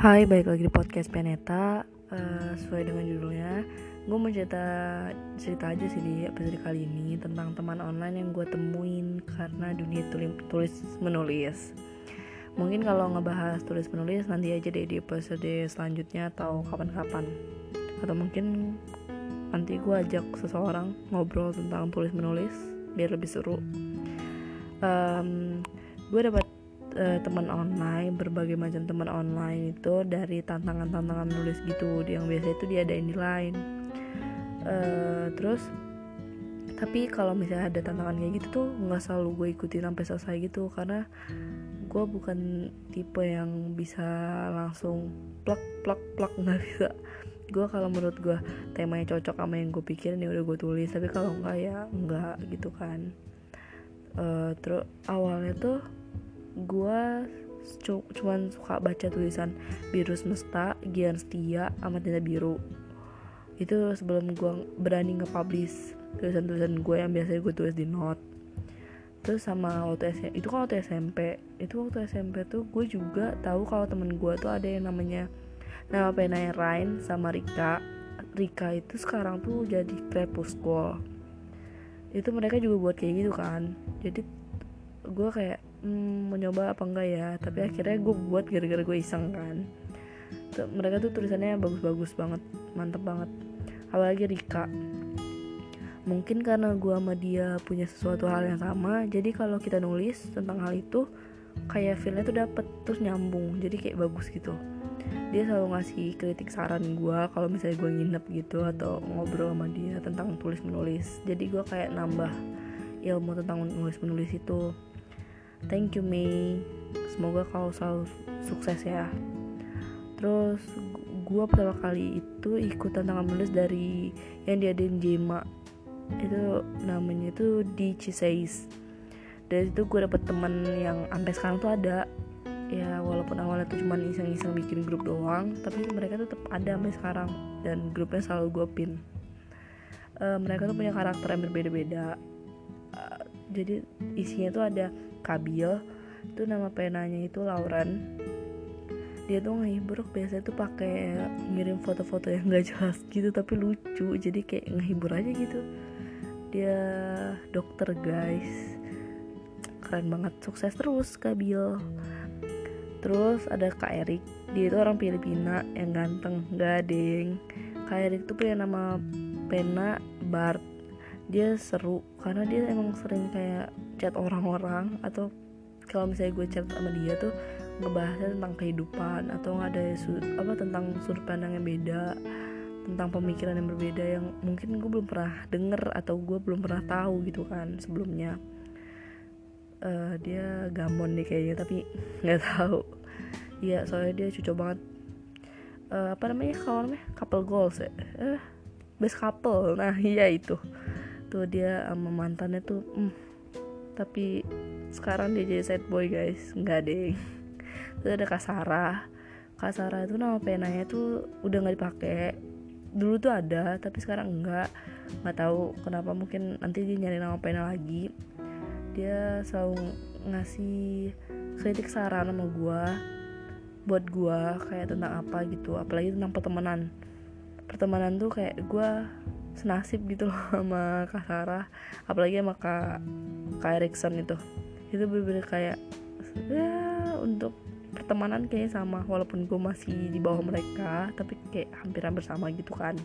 Hai, balik lagi di podcast Peneta uh, Sesuai dengan judulnya Gue mau cerita, cerita aja sih di episode kali ini Tentang teman online yang gue temuin Karena dunia tulis, tulis menulis. Mungkin kalau ngebahas tulis menulis Nanti aja deh di episode selanjutnya Atau kapan-kapan. Atau mungkin nanti gue ajak seseorang Ngobrol tentang tulis menulis Biar lebih seru. Um, Gue dapat uh, teman online berbagai macam teman online itu dari tantangan-tantangan menulis gitu yang biasa itu diadain di lain. Uh, terus tapi kalau misalnya ada tantangan kayak gitu tuh nggak selalu gue ikutin sampai selesai gitu karena gue bukan tipe yang bisa langsung plak plak plak nggak bisa. Gue kalau menurut gue temanya cocok sama yang gue pikirin ya udah gue tulis tapi kalau enggak ya enggak gitu kan. Uh, terus awalnya tuh gue cuman suka baca tulisan biru semesta Gian Setia sama tinta biru. Itu sebelum gue berani nge-publish tulisan-tulisan gue yang biasanya gue tulis di note. Terus sama waktu SMP itu kan waktu SMP itu waktu SMP tuh gue juga tahu kalau temen gue tuh ada yang namanya nama penanya Rain sama Rika. Rika itu sekarang tuh jadi Crepuscle itu mereka juga buat kayak gitu kan. Jadi gue kayak hmm, mencoba apa enggak ya? Tapi akhirnya gue buat gara-gara gue iseng kan. Tuh, mereka tuh tulisannya bagus-bagus banget mantep banget. Apalagi Rika. Mungkin karena gue sama dia punya sesuatu hal yang sama jadi kalau kita nulis tentang hal itu kayak feelnya tuh dapet terus nyambung jadi kayak bagus gitu. Dia selalu ngasih kritik saran gue kalau misalnya gue nginep gitu atau ngobrol sama dia tentang tulis menulis jadi gue kayak nambah ilmu tentang nulis menulis itu thank you Mei. Semoga kau selalu sukses ya. Terus gue pertama kali itu ikut tantangan menulis dari yang diadain Jema. Itu namanya itu di Ciseis dari situ gue dapet teman yang sampai sekarang tuh ada. Ya walaupun awalnya tuh cuma iseng-iseng bikin grup doang tapi mereka tetap ada sampai sekarang. Dan grupnya selalu gue pin. Uh, mereka tuh punya karakter yang berbeda-beda. Uh, jadi isinya tuh ada Kabil. Itu nama penanya itu Lauren. Dia tuh ngehibur biasanya tuh pakai ngirim foto-foto yang gak jelas gitu tapi lucu. Jadi kayak ngehibur aja gitu. Dia dokter guys. Keren banget. Sukses terus Kabil. Terus ada Kak Erik. Dia itu orang Filipina yang ganteng gading. Kak Erik tuh punya nama pena Bart. Dia seru karena dia emang sering kayak chat orang-orang atau kalau misalnya gue chat sama dia tuh ngebahasnya tentang kehidupan atau nggak ada apa tentang sudut pandang yang beda tentang pemikiran yang berbeda yang mungkin gue belum pernah denger atau gue belum pernah tahu gitu kan sebelumnya. Uh, dia gamon nih kayaknya tapi nggak tahu. Iya soalnya dia cocok banget. Uh, apa namanya kalau namanya couple goals ya? Uh, best couple. Nah iya itu. Tuh dia sama mantannya tuh mm, tapi sekarang dia jadi sad boy guys. Nggak deh terus ada Kasara Kasara itu nama penanya tuh udah nggak dipakai. Dulu tuh ada tapi sekarang enggak nggak tahu kenapa mungkin nanti dia nyari nama pena lagi. Dia selalu ngasih kritik saran sama gue buat gue kayak tentang apa gitu. Apalagi tentang pertemanan pertemanan tuh kayak gue senasib gitu loh sama Kak Sarah. Apalagi sama Kak Kak Erikson itu. Itu bener-bener kayak ya untuk pertemanan kayak sama. Walaupun gue masih di bawah mereka tapi kayak hampir-hampir sama gitu kan.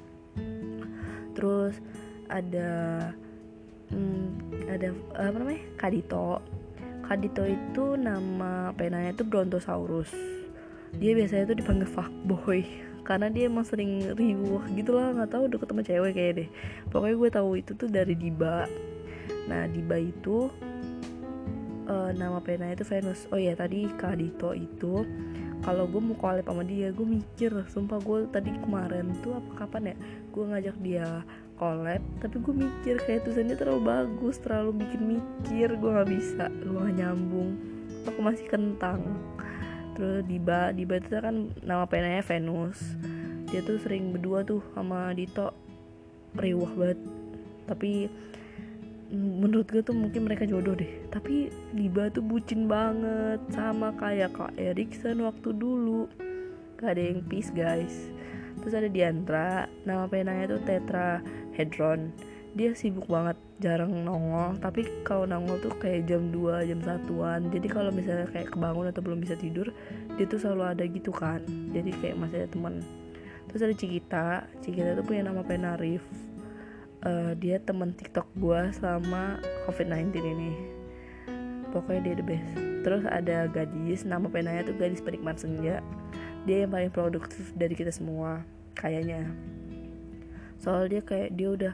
Terus ada hmm, ada apa namanya Kadito Kadito itu nama penanya itu Brontosaurus. Dia biasanya tuh dipanggil fuckboy karena dia emang sering riuh gitu lah nggak tahu udah ketemu cewek kayak deh. Pokoknya gue tahu itu tuh dari Diba. Nah Diba itu uh, nama pena itu Venus. Oh ya tadi Kadito itu kalau gue mau collab sama dia gue mikir sumpah gue tadi kemarin tuh apa kapan ya gue ngajak dia collab tapi gue mikir kayak tulisannya terlalu bagus terlalu bikin mikir gue nggak bisa gue gak nyambung. Aku masih kentang terus Diba Diba itu kan nama penanya Venus. Dia tuh sering berdua tuh sama Dito. Riwah banget. Tapi menurut gue tuh mungkin mereka jodoh deh. Tapi Diba tuh bucin banget. Sama kayak Kak Erikson waktu dulu. Gak ada yang peace guys. Terus ada Diandra nama penanya tuh Tetra Hedron dia sibuk banget jarang nongol. Tapi kalau nongol tuh kayak jam 2 jam satuan. Jadi kalau misalnya kayak kebangun atau belum bisa tidur dia tuh selalu ada gitu kan. Jadi kayak masih ada teman terus ada Cikita. Cikita tuh punya nama pena Rif uh, dia teman TikTok gua selama COVID-19 ini. Pokoknya dia the best. Terus ada gadis. Nama penanya tuh gadis penikmat senja. Dia yang paling produktif dari kita semua kayaknya. Soal dia kayak dia udah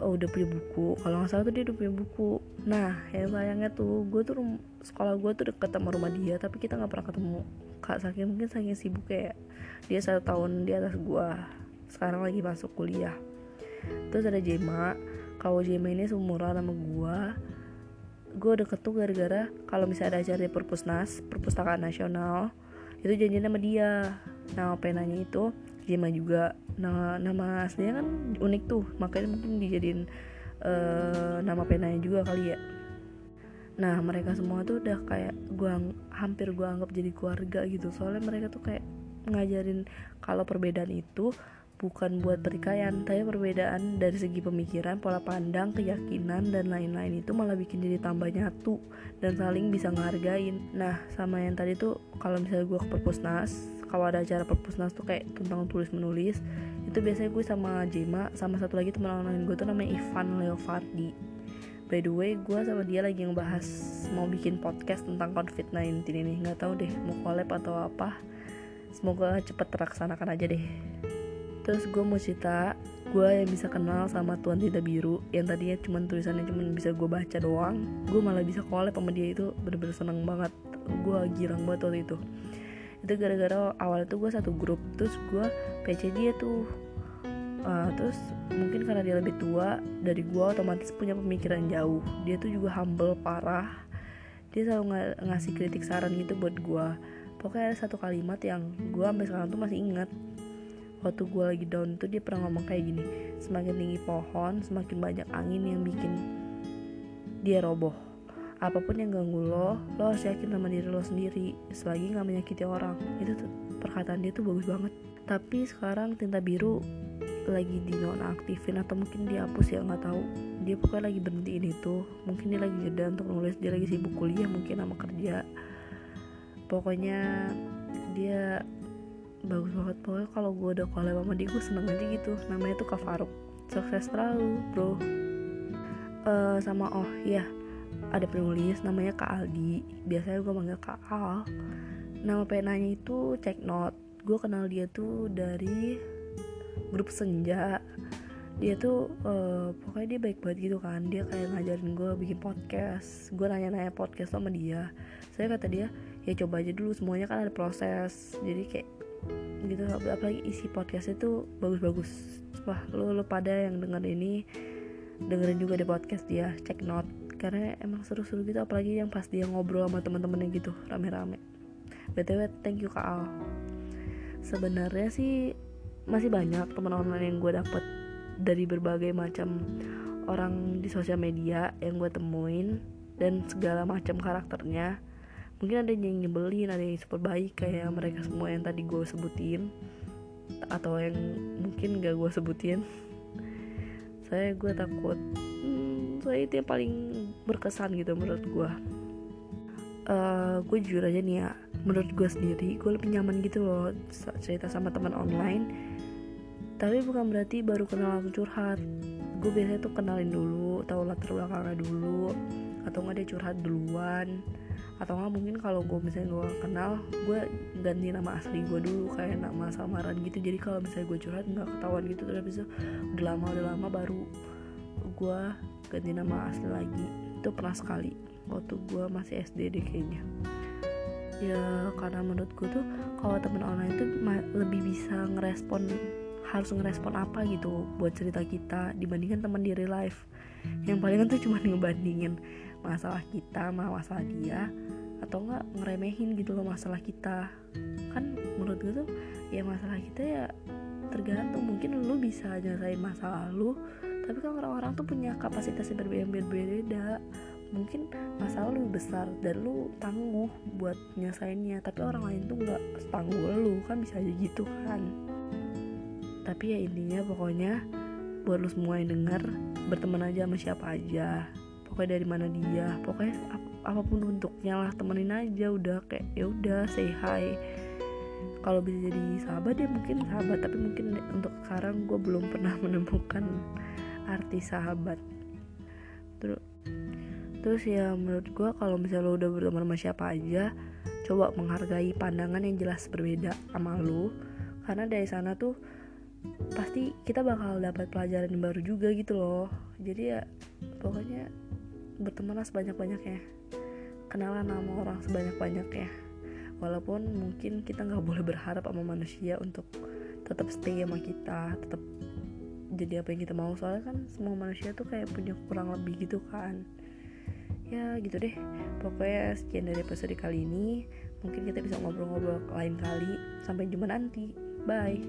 oh, udah punya buku. Kalau nggak salah tuh dia udah punya buku. Nah yang sayangnya tuh gue tuh sekolah gue tuh deket sama rumah dia tapi kita nggak pernah ketemu. Kak saking mungkin saking sibuk kayak dia satu tahun di atas gue sekarang lagi masuk kuliah. Terus ada Jema. Kalau Jema ini seumuran sama gue gue deket tuh gara-gara kalau misalnya ada acara di perpusnas perpustakaan nasional itu janjian sama dia. Nama penanya itu Jema juga. Nama nama aslinya kan unik tuh makanya mungkin dijadiin uh, nama penanya juga kali ya. Nah mereka semua tuh udah kayak gua hampir gua anggap jadi keluarga gitu. Soalnya mereka tuh kayak ngajarin kalau perbedaan itu bukan buat pertikaian tapi perbedaan dari segi pemikiran pola pandang keyakinan dan lain-lain itu malah bikin jadi tambah nyatu dan saling bisa ngehargain. Nah sama yang tadi tuh kalau misalnya gue ke perpusnas kalau ada acara perpusnas tuh kayak tentang tulis menulis itu biasanya gue sama Jema sama satu lagi teman lain gue tuh namanya Ivan Leofardi by the way gue sama dia lagi ngebahas mau bikin podcast tentang COVID-19 ini. Nggak tahu deh mau collab atau apa. Semoga cepet terlaksanakan aja deh. Terus gue mau cerita gue yang bisa kenal sama Tuan Tinta Biru yang tadinya cuma tulisannya cuma bisa gue baca doang gue malah bisa collab sama dia itu bener-bener seneng banget. Gue girang banget waktu itu itu gara-gara awal itu gue satu grup terus gue PC dia tuh. Uh, terus mungkin karena dia lebih tua dari gue otomatis punya pemikiran jauh. Dia tuh juga humble parah. Dia selalu ng ngasih kritik saran gitu buat gue pokoknya ada satu kalimat yang gue sampai sekarang tuh masih ingat. Waktu gue lagi down tuh dia pernah ngomong kayak gini semakin tinggi pohon semakin banyak angin yang bikin dia roboh apa pun yang ganggu lo lo harus yakin sama diri lo sendiri selagi nggak menyakiti orang. Itu tuh perkataan dia tuh bagus banget. Tapi sekarang tinta biru lagi di nonaktifin atau mungkin dihapus ya nggak tahu. Dia pokoknya lagi berhentiin itu. Mungkin dia lagi jeda untuk nulis dia lagi sibuk kuliah mungkin sama kerja. Pokoknya dia bagus banget. Pokoknya kalau gue udah collab sama dia gue seneng aja gitu. Namanya tuh Kak Faruk. Sukses terlalu bro. Uh, sama oh ya ada penulis namanya Kak Aldi. Biasanya gue manggil Kak Al. Nama penanya itu Check Note gue kenal dia tuh dari grup senja. Dia tuh uh, pokoknya dia baik banget gitu kan. Dia kayak ngajarin gue bikin podcast. Gue nanya-nanya podcast sama dia. Saya kata dia ya coba aja dulu semuanya kan ada proses. Jadi kayak gitu. Apalagi isi podcastnya tuh bagus-bagus. Wah lo lo pada yang denger ini dengerin juga di podcast dia cek note karena emang seru-seru gitu apalagi yang pas dia ngobrol sama teman-temannya gitu rame-rame. Btw thank you kak Al. Sebenarnya sih masih banyak teman online yang gue dapet dari berbagai macam orang di sosial media yang gue temuin dan segala macam karakternya. Mungkin ada yang nyebelin ada yang super baik kayak mereka semua yang tadi gue sebutin atau yang mungkin gak gue sebutin. Saya gue takut. Hmm, saya itu yang paling berkesan gitu menurut gue uh, gue jujur aja nih ya menurut gue sendiri gue lebih nyaman gitu loh cerita sama teman online. Tapi bukan berarti baru kenal langsung curhat. Gue biasanya tuh kenalin dulu tahu latar belakangnya dulu atau nggak dia curhat duluan. Atau nggak mungkin kalau gue misalnya gue kenal gue ganti nama asli gue dulu kayak nama samaran gitu. Jadi kalau misalnya gue curhat nggak ketahuan gitu. Terus bisa udah lama udah lama baru gue ganti nama asli lagi itu pernah sekali waktu gue masih SD deh kayaknya. Ya karena menurut gue tuh kalau temen online tuh lebih bisa ngerespon harus ngerespon apa gitu buat cerita kita dibandingkan teman di real life. Yang paling tuh cuma ngebandingin masalah kita sama masalah dia atau enggak ngeremehin gitu loh masalah kita. Kan menurut gue tuh ya masalah kita ya tergantung. Mungkin lu bisa nyelesain masalah lu tapi kan orang-orang tuh punya kapasitas yang berbeda-beda mungkin masalah lu besar dan lu tangguh buat nyesainnya tapi orang lain tuh nggak tangguh lu kan bisa aja gitu kan. Tapi ya intinya pokoknya buat lu semua yang denger berteman aja sama siapa aja. Pokoknya dari mana dia pokoknya ap apa pun bentuknya lah temenin aja udah kayak ya udah say hi. Kalau bisa jadi sahabat ya mungkin sahabat tapi mungkin untuk sekarang gue belum pernah menemukan arti sahabat. Terus terus ya menurut gue kalau misalnya lo udah berteman sama siapa aja coba menghargai pandangan yang jelas berbeda sama lo karena dari sana tuh pasti kita bakal dapat pelajaran baru juga gitu loh. Jadi ya pokoknya bertemanlah sebanyak-banyaknya. Kenalan sama orang sebanyak-banyaknya. Walaupun mungkin kita nggak boleh berharap sama manusia untuk tetap stay sama kita tetap jadi apa yang kita mau. Soalnya kan semua manusia tuh kayak punya kurang lebih gitu kan. Ya gitu deh. Pokoknya sekian dari episode kali ini. Mungkin kita bisa ngobrol-ngobrol lain kali. Sampai jumpa nanti. Bye